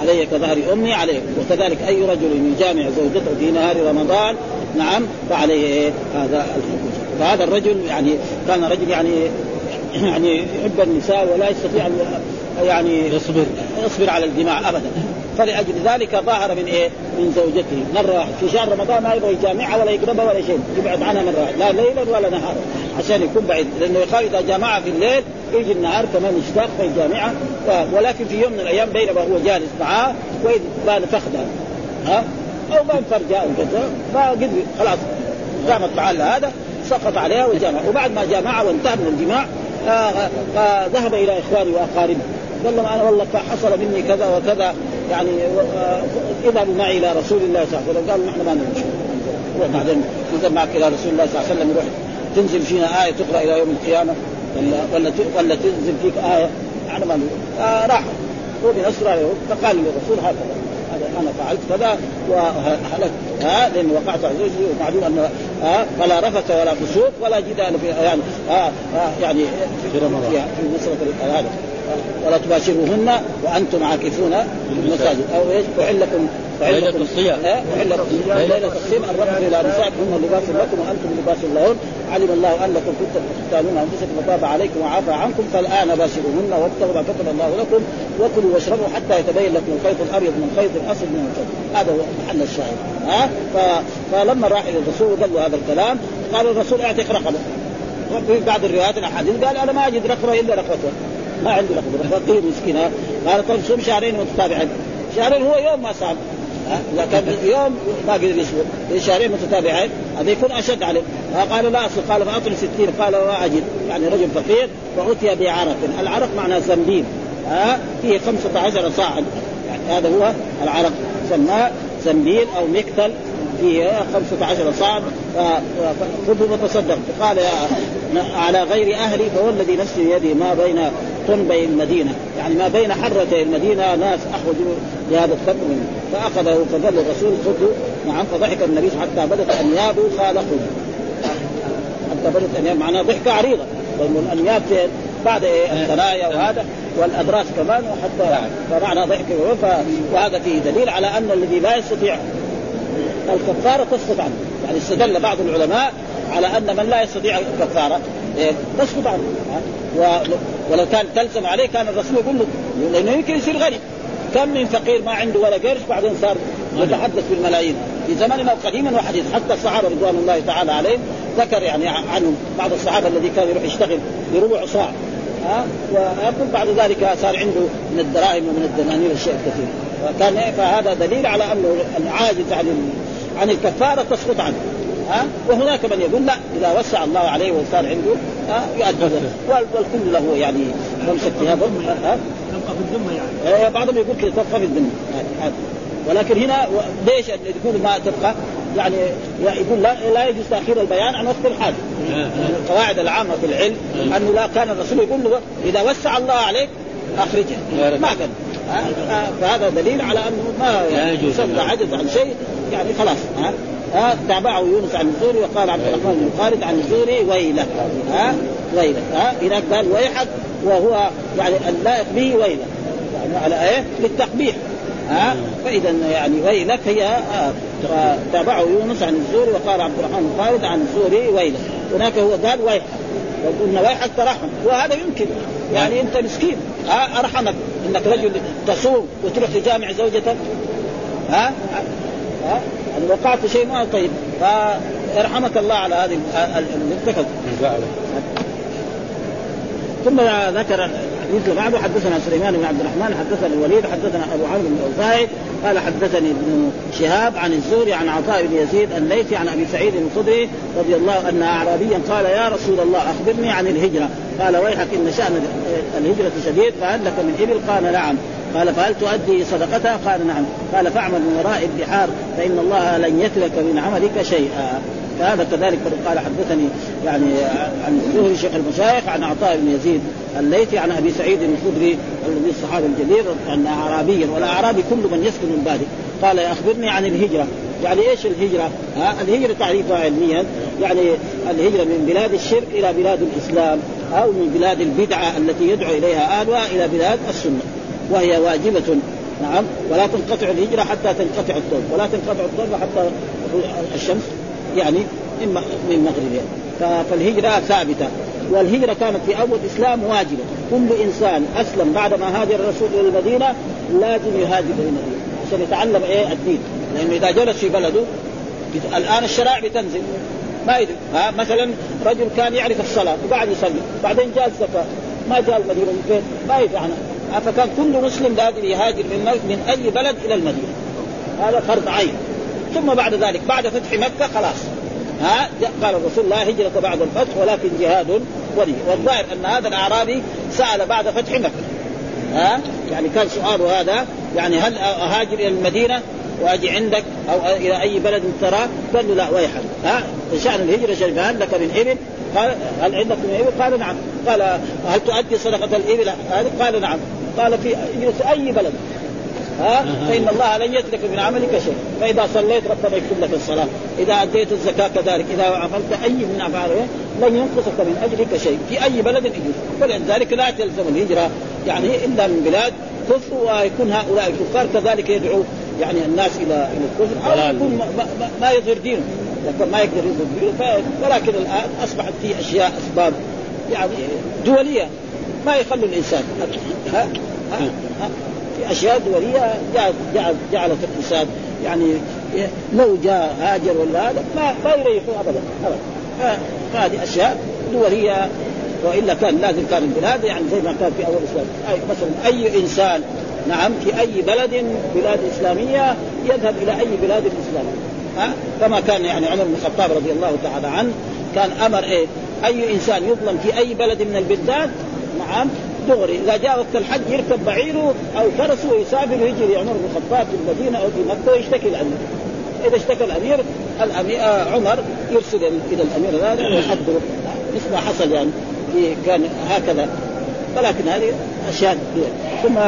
علي كظهر أمي عليه وكذلك أي رجل يجامع زوجته في نهار رمضان نعم فعليه؟ هذا الحكم. فهذا الرجل يعني كان رجل يعني (coughs) يعني يحب النساء ولا يستطيع أن يعني يصبر. يصبر على الجماع ابدا. فلأجل ذلك ظاهر من إيه؟ من زوجته. مرة في شهر رمضان ما يبغى يجامعها ولا يقربها ولا شيء. يبعد عنها مرة. لا ليلا ولا نهارا. عشان يكون بعيد. لأنه يخاف إذا جامعها في الليل يجي النهار كمان يشتاق فيجامعها ولكن في يوم من الأيام بينما هو جالس معاه وإذ بان فخذها ها؟ أو بان كذا. فقد خلاص. قامت معاه هذا. سقط عليها وجامع. وبعد ما جامعها وانتهى من الجماع فذهب إلى إخواني واقاربه قال لهم أنا والله حصل مني كذا وكذا. يعني إذهبوا معي إلى رسول الله صلى الله عليه وسلم. قالوا نحن ما نمشي. وبعدين نذهب معك إلى رسول الله صلى الله عليه وسلم. يروح تنزل فينا آية تقرأ إلى يوم القيامة. ولا ولا ولا تنزل فيك آية. أنا ما آه راح هو بنفسه فقال للرسول هكذا. أنا فعلت كذا وهلكت. ها لاني وقعت على زوجي ومعلوم ان ها فلا رفث ولا فسوق ولا جدال في يعني ها يعني في رمضان. في هذا ولا تباشروهن وأنتم عاكفون في المساجد. أو إيش؟ أحل لكم ليلة الصيام. ليلة الصيام. الرفث إلى نسائكم هن لباس لكم وأنتم لباس لهن علم الله أنكم كنتم تختانون أنفسكم وتاب عليكم وعفى عنكم. فالآن باشروهن وابتغوا ما كتب الله لكم. وكلوا واشربوا حتى يتبين لكم الخيط الأبيض من الخيط الأسود من الفجر هذا هو محل الشاهد. ها؟ فلما راح إلى الرسول وقال له هذا الكلام قال الرسول اعتق رقبه وفي بعض الروايات الأحاديث قال أنا ما اجد رقبة إلا رقبته ما عندي رقبة. فقير مسكين قال طيب صوم شهرين متتابعين. شهرين هو يوم ما صام. اذا كان يوم ما قدر يصبر شهرين متتابعين. هذا يكون أشد عليه. قال لا أصل قال فأطل ستين. قال لا أجد. يعني رجل فقير فأتي بعرق. العرق معناه زنبيل. ها؟ فيه 15 صاعا يعني هذا هو العرق. سماه زنبيل أو مكتل فيه 15 صاع خذوا وتصدق قال يا على غير أهلي فهو الذي نفسي بيده ما بين طنبي المدينة. يعني ما بين حرتي المدينة ناس أخرجوا لهذا التمر منه. فأخذه فقال الرسول خذه. نعم فضحك النبي حتى بدت انيابه قال خذ حتى بدت انياب معناها ضحكة عريضة. لأن الانياب بعد إيه الثنايا وهذا والأدراس كمان وحتى فمعنى ضحك. وهذا فيه دليل على أن الذي لا يستطيع الكفارة تسقط عنه. يعني استدل بعض العلماء على أن من لا يستطيع الكفارة إيه؟ تسقط عنه. ولو كان تلزم عليه كان الرسول يقول له لأنه يمكن يصير غني كم من فقير ما عنده ولا قرش بعدين صار يتحدث بالملايين. في زمننا قديما وحديث حتى الصحابة رضوان الله تعالى عليهم ذكر يعني عنهم بعض الصحابة الذي كان يروح يشتغل بربع صاع ها؟ ويقول بعد ذلك صار عنده من الدراهم ومن الدنانير الشيء الكثير. فكان فهذا دليل على أنه العاجز عن عن الكفارة تسقط عنه. ها؟ وهناك من يقول لا إذا وسع الله عليه وصار عنده ها؟ يؤدي والكل له يعني خمسه ثياب ها؟ تبقى في الذمة يعني. بعضهم يقول كذا تبقى في الذمة. ولكن هنا ليش يقول ما تبقى؟ يعني يقول لا, لا يجوز تأخير البيان عن وقت الحاجة القواعد العامة في العلم أنه لا كان الرسول يقول له إذا وسع الله عليك أخرجه. ما قال؟ فهذا دليل على أنه ما يعني عجز عن شيء يعني خلاص ها؟ ها؟ تابعه يونس عن الزهري وقال عبد الرحمن بن خالد عن الزهري ويله ها؟ ويلك ها؟ هناك قال ويحك وهو يعني اللائق به ويلك يعني على إيه؟ للتقبيح ها؟ فإذا يعني ويلك هي آه تابعه يونس عن الزوري وقال عبد الرحمن خالد عن الزوري ويلك هناك هو قال ويحك قلنا ويحك ترحم وهذا يمكن. يعني انت مسكين. ها أرحمك. إنك رجل تصوم وتروح تجامع زوجتك ها؟ ها؟ يعني وقعت شيء ما طيب. فيرحمك الله على هذه الاتخاذ ثم ذكر الحديث بعده حدثنا سليمان بن عبد الرحمن حدثنا الوليد حدثنا أبو عمرو بن الاوزاعي قال حدثني ابن شهاب عن الزهري عن عطاء بن يزيد الليثي عن أبي سعيد الخدري رضي الله أن أعرابيا قال يا رسول الله أخبرني عن الهجرة قال ويحك إن شأن الهجرة شديد فهل لك من إبل؟ قال نعم قال فهل تؤدي صدقتها؟ قال نعم قال فاعمل من وراء البحار فإن الله لن يترك من عملك شيئا فهذا كذلك قال حدثني يعني عن الزهري شيخ المشايخ عن عطاء بن يزيد الليثي عن أبي سعيد الخدري الذي الصحابي الجليل أن اعرابيا والأعرابي كل من يسكن البادي قال أخبرني عن الهجرة. يعني إيش الهجرة؟ ها؟ الهجرة تعريفها علميا يعني الهجرة من بلاد الشرك إلى بلاد الإسلام أو من بلاد البدعة التي يدعو إليها اهلها إلى بلاد السنة. وهي واجبة. نعم. ولا تنقطع الهجرة حتى تنقطع الطرق ولا تنقطع الطرق حتى الشمس. يعني من من مغربها فالهجرة ثابتة. والهجرة كانت في أول الإسلام واجبة. كل إنسان أسلم بعد ما هاجر الرسول إلى المدينة لازم يهاجر إلى المدينة عشان يتعلم إيه الدين. لأنه إذا جلس في بلده الآن الشرائع بتنزل. ما يدري. ها مثلا رجل كان يعرف الصلاة وقاعد يصلي بعدين جاء الزكاة. ما جاء المدينة من فين؟ ما يدري عنها. فكان كل مسلم لازم يهاجر من من أي بلد إلى المدينة. هذا فرض عين. ثم بعد ذلك بعد فتح مكة خلاص. ها؟ قال الرسول لا هجرة بعد الفتح ولكن جهاد ولي. والظاهر أن هذا الأعرابي سأل بعد فتح مكة. ها؟ يعني كان سؤاله هذا يعني هل أهاجر إلى المدينة وأجي عندك أو إلى أي بلد تراه؟ قال له لا ويحك ها؟ شأن الهجرة شريف. هل لك من إبل؟ قال هل عندك من إبل؟ قال نعم. قال هل تؤدي صدقة الإبل؟ هذه؟ قال نعم. قال في أي بلد؟ ها؟ فإن الله لن يترك من عملك شيء. فإذا صليت ربنا يكتب لك الصلاة. إذا أديت الزكاة كذلك. إذا عملت أي من افعاله لن ينقصك من أجرك شيء. في أي بلد اجر ولذلك لا تلزم الهجرة. يعني إلا من بلاد كفر ويكون هؤلاء الكفار كذلك يدعو يعني الناس إلى إلى الكفر. أو يكون ما, يظهر دينه. لكن ما يقدر يظهر دينه. ولكن الآن أصبحت في أشياء أسباب يعني دولية. ما يخلوا الإنسان. ها؟ ها؟ ها؟ في اشياء دوليه جعلت جعلت الاقتصاد يعني لو جاء هاجر ولا هذا ما ما يريحوا ابدا ابدا. أشياء دوليه وإلا كان لازم كان البلاد يعني زي ما كان في أول الإسلام. أي مثلا أي إنسان نعم في أي بلد بلاد إسلامية يذهب إلى أي بلاد إسلامية. ها؟ كما كان يعني عمر بن الخطاب رضي الله تعالى عنه كان أمر إيه؟ أي إنسان يظلم في أي بلد من البلدان نعم دغري. إذا جاء وقت الحج يركب بعيره أو فرسه ويسافر ويجري عمر بن الخطاب في المدينة أو في مكة ويشتكي الأمير. إذا اشتكى الأمير الامير آه عمر يرسل إلى الأمير هذا ويحضره. مثل ما حصل يعني كان هكذا. ولكن هذه أشياء ثم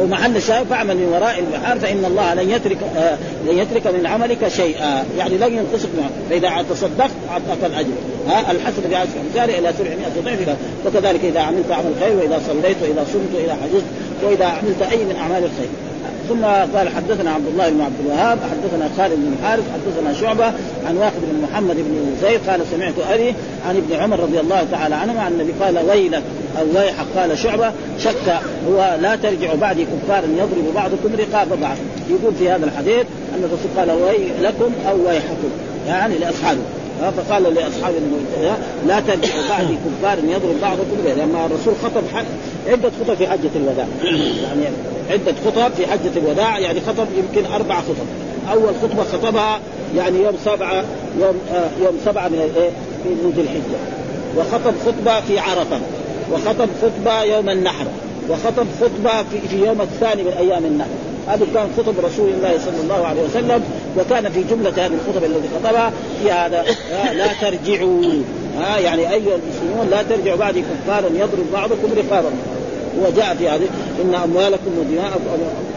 ومحل الشاهد فاعمل من وراء البحار فإن الله لن يترك آه لن يترك من عملك شيئا. يعني لن ينقصك منه فإذا تصدقت أعطاك الأجر. ها؟ الحسن بعشر امثال إلى 700 ضعف. وكذلك إذا عملت عمل خير وإذا صليت وإذا صمت وإذا حجزت وإذا عملت أي من أعمال الخير. ثم قال حدثنا عبد الله بن عبد الوهاب حدثنا خالد بن الحارث حدثنا شعبة عن واحد بن محمد بن زيد قال سمعت أبي عن ابن عمر رضي الله تعالى عنهما عن النبي قال ويلك أو ويحك قال شعبة شك هو لا ترجع بعدي كفارا يضرب بعضكم رقاب بعض. يقول في هذا الحديث أن الرسول قال ويلكم أو ويحكم يعني لأصحابه. فقال لأصحاب لا ترجعوا بعدي كفار يضرب بعضكم به لما الرسول خطب عدة خطب في حجة الوداع. يعني عدة خطب في حجة الوداع يعني خطب يمكن أربع خطب. أول خطبة خطبها يعني يوم سبعة يوم آه يوم سبعة من الايه من ذي الحجة. وخطب خطبة في عرفة. وخطب خطبة يوم النحر. وخطب خطبة في, في يوم الثاني من أيام النحر. هذه كانت خطب رسول الله صلى الله عليه وسلم وكان في جملة هذه الخطب التي خطبها في هذا لا ترجعوا. ها يعني أيها المسلمون لا ترجعوا بعد كفارا يضرب بعضكم رقابا وجاء في هذه إن أموالكم ودماءكم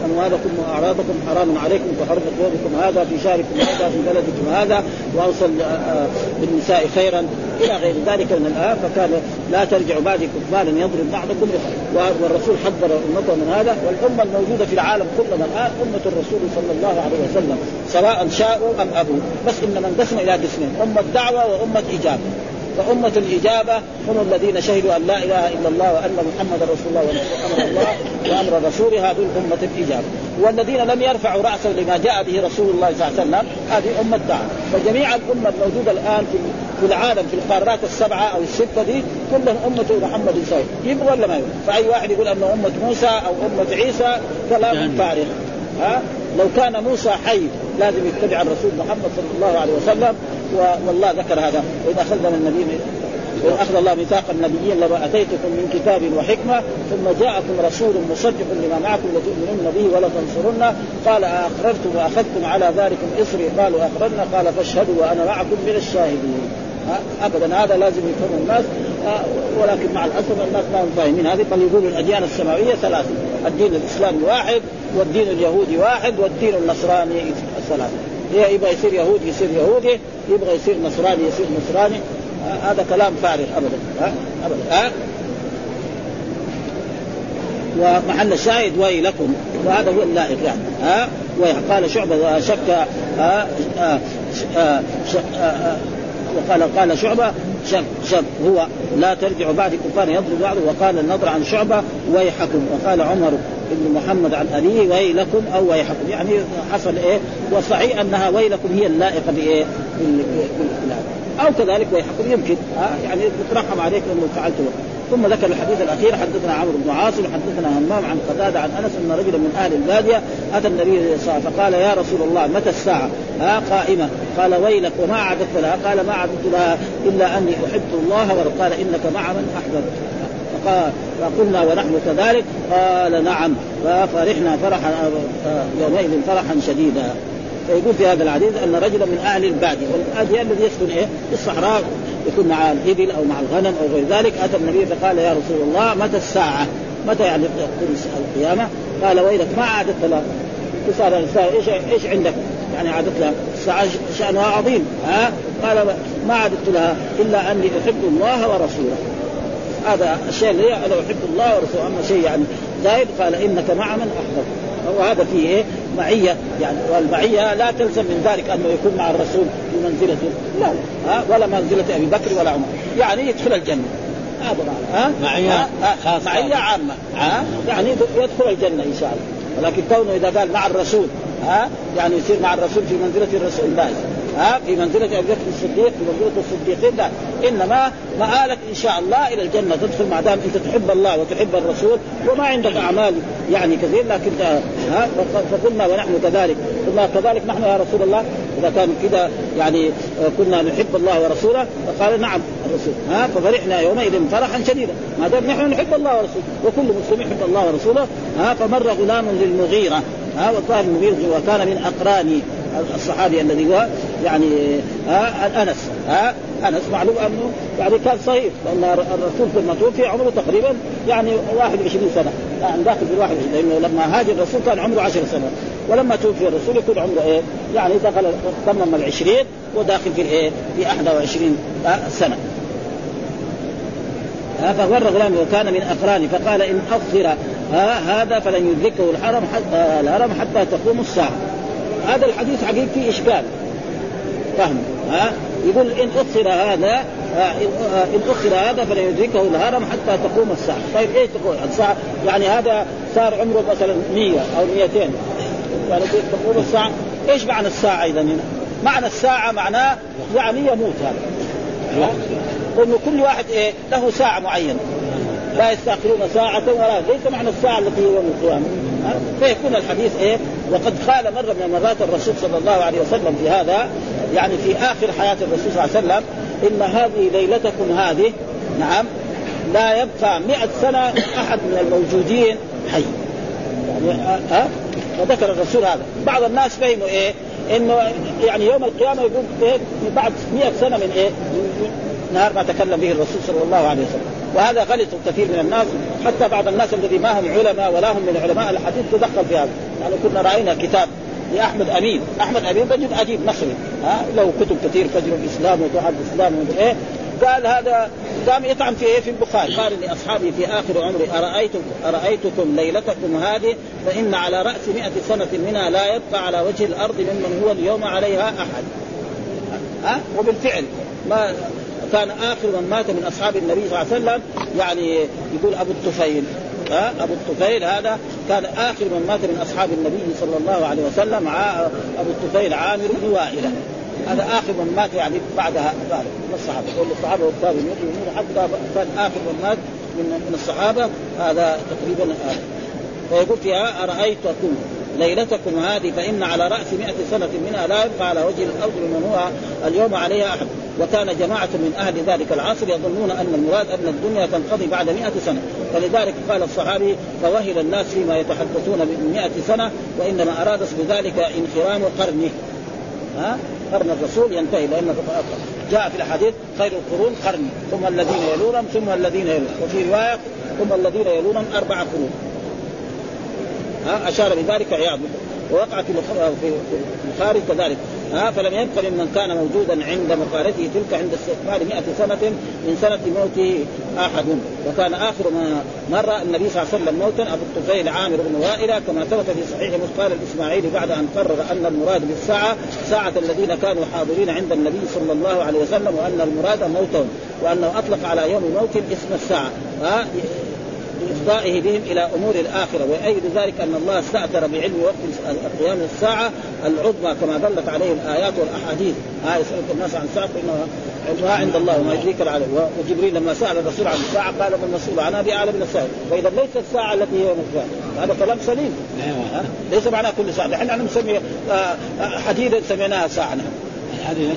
أموالكم وأعراضكم حرام عليكم كحرمه يومكم هذا في شهركم هذا في بلدكم هذا وأوصل آه، بالنساء خيرا. إلى غير ذلك من الآية فكان لا ترجع بعد كفارا يضرب بعضكم والرسول حذر أمته من هذا. والأمة الموجودة في العالم كلها الآن أمة الرسول صلى الله عليه وسلم سواء شاءوا أم أبوا. بس انما انقسم إلى قسمين أمة دعوة وأمة إجابة. فأمة الإجابة هم الذين شهدوا أن لا إله إلا الله وأن محمد رسول الله وأمر الله وأمر رسوله هذه أمة الإجابة. والذين لم يرفعوا رأسا لما جاء به رسول الله صلى الله عليه وسلم هذه أمة دعوة فجميع الأمة الموجودة الآن في في العالم في القارات السبعة أو الستة دي كلهم أمة محمد صلى الله عليه وسلم. يبغى ولا ما يبغى فأي واحد يقول أنه أمة موسى أو أمة عيسى كلام فارغ. ها؟ لو كان موسى حي لازم يتبع الرسول محمد صلى الله عليه وسلم. والله ذكر هذا. واذا أخذنا من النبي وإن أخذ الله ميثاق النبيين لما أتيتكم من كتاب وحكمة ثم جاءكم رسول مصدق لما معكم لتؤمنن به ولا تنصرن قال أقررتم وأخذتم على ذلكم إصري؟ قالوا أقررنا. قال فاشهدوا وأنا معكم من الشاهدين. ابدا هذا لازم يفهم الناس ولكن مع الأسف الناس ما هم فاهمين هذه. بل يقولوا الأديان السماوية ثلاثة. الدين الإسلامي واحد والدين اليهودي واحد والدين النصراني ثلاثة. يبغى يصير يهودي يصير يهودي يبغى يصير نصراني يصير نصراني. هذا كلام فارغ ابدا. ها ابدا. ها ومحل الشاهد ويلكم وهذا هو اللائق يعني. ها وقال شعبة شك ها وقال قال شعبة شك شك. هو لا ترجع بعد كفار يضرب بعضه. وقال النضر عن شعبة ويحكم. وقال عمر بن محمد عن أبيه ويلكم أو ويحكم. يعني حصل إيه؟ وصحيح أنها ويلكم هي اللائقة بإيه؟ أو كذلك ويحكم يمكن. ها يعني يترحم عليك انه فعلت ثم ذكر الحديث الأخير حدثنا عمرو بن عاصم حدثنا همام عن قتادة عن أنس أن رجلا من أهل البادية أتى النبي صلى الله عليه وسلم فقال يا رسول الله متى الساعة؟ ها قائمة. قال ويلك وما اعددت لها؟ قال ما اعددت لها إلا أني احب الله. وقال إنك مع من أحببت. فقلنا ونحن كذلك قال نعم ففرحنا فرحا يومئذ فرحا شديدا فيقول في هذا الحديث أن رجلا من أهل الباديه والباديه الذي يسكن إيه؟ في الصحراء يكون مع الإبل أو مع الغنم أو غير ذلك أتى النبي فقال يا رسول الله متى الساعة؟ متى يعني القيامة؟ قال ويلك ما عادت لها الرسالة إيش إيش عندك؟ يعني عادت لها الساعة شأنها عظيم ها؟ قال ما عادت لها إلا أني أحب الله ورسوله هذا الشيء اللي أنا احب الله ورسوله. أما شيء يعني زايد قال إنك مع من أحببت. وهذا فيه إيه؟ معية. يعني والمعية لا تلزم من ذلك أنه يكون مع الرسول في منزلته لا. ها؟ ولا منزلة أبي بكر ولا عمر. يعني يدخل الجنة. هذا معنى. ها؟ معية خاصة. معية عامة. ها؟ يعني يدخل الجنة إن شاء الله. ولكن كونه إذا قال مع الرسول ها؟ يعني يصير مع الرسول في منزلة الرسول. لا. ها في منزلة أبي بكر الصديق في منزله الصديقين لا إنما مآلك إن شاء الله إلى الجنة. تدخل ما دام أنت تحب الله وتحب الرسول وما عندك أعمال يعني كثير لكن ها فقلنا ونحن كذلك. قلنا كذلك نحن يا رسول الله. إذا كان كذا يعني كنا نحب الله ورسوله فقال نعم الرسول ها ففرحنا يومئذ فرحا شديدا. ما دام نحن نحب الله ورسوله وكل مسلم يحب الله ورسوله ها فمر غلام للمغيرة ها وقال المغيره وكان من أقراني. الصحابي الذي هو يعني أنس أنس معلوم أنه يعني كان صغير لأن الرسول لما توفي عمره تقريبا يعني 21 سنة يعني داخل في 21 لأنه لما هاجر الرسول كان عمره 10 سنوات ولما توفي الرسول يكون عمره إيه؟ يعني دخل تمم ال 20 وداخل في الإيه؟ في 21 سنة فغر غلام وكان من اقراني فقال إن افضل هذا فلن يدركه الحرم حتى الهرم حتى تقوم الساعة هذا الحديث حقيقي فيه إشكال. فهم ها؟ يقول إن أخر هذا إن أخر هذا فلا يدركه الهرم حتى تقوم الساعة، طيب إيش تقول؟ الساعة؟ يعني هذا صار عمره مثلا 100 أو 200 يعني تقوم الساعة، إيش معنى الساعة اذا هنا؟ معنى الساعة معناه يعني يموت هذا. انه كل واحد إيه له ساعة معينة. لا يستأخرون ساعة ولا ليس معنى الساعة التي يوم القيامة فيكون الحديث إيه؟ وقد قال مرة من المرات الرسول صلى الله عليه وسلم في هذا يعني في آخر حياة الرسول صلى الله عليه وسلم إن هذه ليلتكم هذه نعم لا يبقى مئة سنة أحد من الموجودين حي. يعني ها؟ وذكر الرسول هذا. بعض الناس فهموا إيه؟ إنه يعني يوم القيامة يقول إيه؟ بعد 100 سنة من إيه؟ نهار ما تكلم به الرسول صلى الله عليه وسلم. وهذا غلط كثير من الناس. حتى بعض الناس الذي ما هم علماء ولا هم من علماء الحديث تدخل في هذا. يعني كنا رأينا كتاب لأحمد أمين، أحمد أمين رجل أديب مصري. ها له كتب كثير فجر الإسلام وضحى الإسلام إيه. قال هذا قام يطعن في إيه؟ في البخاري. قال لاصحابه في آخر عمري ارايتم أرأيتكم ليلتكم هذه؟ فإن على رأس مئة سنة منها لا يبقى على وجه الأرض ممن هو اليوم عليها أحد. ها؟ وبالفعل ما كان اخر من مات من أصحاب النبي صلى الله عليه وسلم يعني يقول أبو الطفيل. ها؟ أبو الطفيل هذا كان اخر من مات من أصحاب النبي صلى الله عليه وسلم أبو الطفيل عامر بن وائله هذا اخر من مات يعني بعد من الصحابة. يقول الصحابة والتابعين حتى كان اخر من مات من الصحابة. هذا تقريبا آخر. فيقول فيها أرأيتكم؟ ليلتكم هذه فإن على رأس مئة سنة منها لا يبقى على وجه الأرض من هو اليوم عليها أحد. وكان جماعة من أهل ذلك العصر يظنون أن المراد أن الدنيا تنقضي بعد مئة سنة. فلذلك قال الصحابي فوهل الناس فيما يتحدثون من مئة سنة وإنما أراد بذلك انخرام قرنه. ها؟ قرن الرسول ينتهي لأن جاء في الحديث خير القرون قرني. ثم الذين يلونهم ثم الذين يلونهم. وفي رواية ثم الذين يلونهم أربع قرون. ها أشار بذلك عياض ووقع في البخاري كذلك ها فلم يبق ممن كان موجودا عند مقالته تلك عند استقبال 100 سنة من سنة موته أحد. وكان آخر ما مر النبي صلى الله عليه وسلم موتا أبو الطفيل عامر بن وائلة كما ثبت في صحيح قال الإسماعيلي بعد أن قرر أن المراد بالساعة ساعة الذين كانوا حاضرين عند النبي صلى الله عليه وسلم وأن المراد موتهم وأنه أطلق على يوم موتهم اسم الساعة ها بإفضائه بهم إلى أمور الآخرة ويؤيد ذلك أن الله استأثر بعلم وقت قيام الساعة العظمى كما دلت عليه الآيات والأحاديث. ها يسألك الناس عن الساعة فإنها علمها عند الله وما يدريك العلم وجبريل لما سأل الرسول عن الساعة قال ما المسؤول عنها بأعلم من السائل فإذا ليس الساعة التي هي مكفاة هذا كلام سليم. ها؟ ليس معناه كل ساعة. إحنا نسمي آه، حديدا سميناها ساعة. نحن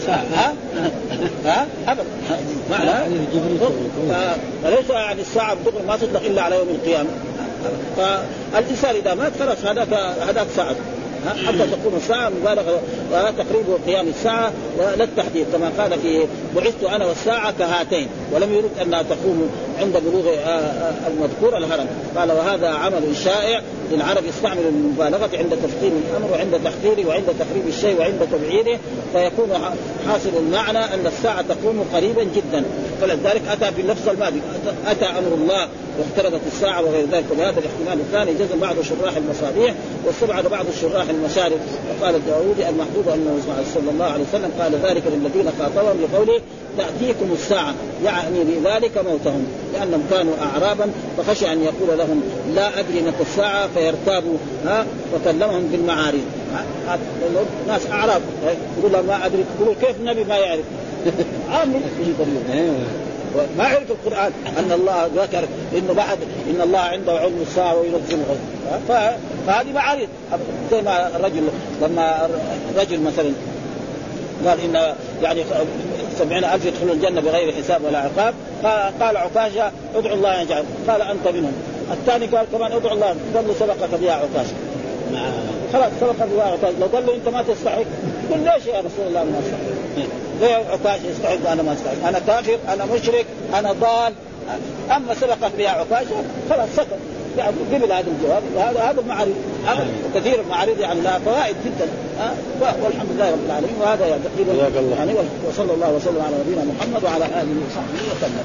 ساعة ها؟ ها؟ ابدا معنى؟ فليس يعني الساعة بدغري ما تطلق إلا على يوم القيامة. فالإنسان إذا مات خلاص هذاك هذاك ساعته حتى تكون الساعة مبالغة تقريب قيام الساعة لا التحديد كما قال في بعثت أنا والساعة كهاتين ولم يرد أنها تقوم عند بلوغ آه، آه، المذكور الهرم. قال وهذا عمل شائع العرب يستعمل المبالغة عند تفخيم الأمر وعند تحقيره وعند تقريب الشيء وعند تبعيده فيكون حاصل المعنى أن الساعة تقوم قريبا جدا. فلذلك أتى باللفظ الماضي أتى أمر الله واقتربت الساعة وغير ذلك. وبهذا الاحتمال الثاني جزم بعض شراح المصابيح واستبعد بعض الشراح المشارف وقال الداوودي المحبوب أنه صلى الله عليه وسلم قال ذلك للذين خاطبهم بقوله تأتيكم الساعة. يعني بذلك موتهم. لأنهم كانوا أعرابا فخشي أن يقول لهم لا أدري متى الساعة. فيرتابوا ها وكلمهم بالمعارض ناس أعراب. يقول لهم ما أدري. يقولوا كيف النبي ما يعرف؟ (laughs) عامل. ما عرف القرآن. أن الله ذكر إنه بعد إن الله عنده علم الساعة وينزل فهذه معارض. زي ما الرجل لما رجل مثلا قال إن يعني سبعين ألف يدخلون الجنة بغير حساب ولا عقاب. قال عكاشة ادعو الله أن يجعل قال أنت منهم. الثاني قال كمان ادعو الله ظل سبقك بها عكاشة. خلاص سبقك بها عكاشة. لو قال له أنت ما تستحق. قل ليش يا رسول الله ما أستحق؟ ليه عكاشة يستحق وأنا ما أستحق؟ أنا كافر أنا مشرك أنا ضال. أما سبقك بها عكاشة خلاص سكت. قبل هذا الجواب. وهذا هذا المعارض كثير المعارض يعني لها فوائد جدا. ها والحمد لله رب العالمين. وهذا يعني تقريبا يعني وصلى الله وسلم على نبينا محمد وعلى آله وصحبه وسلم.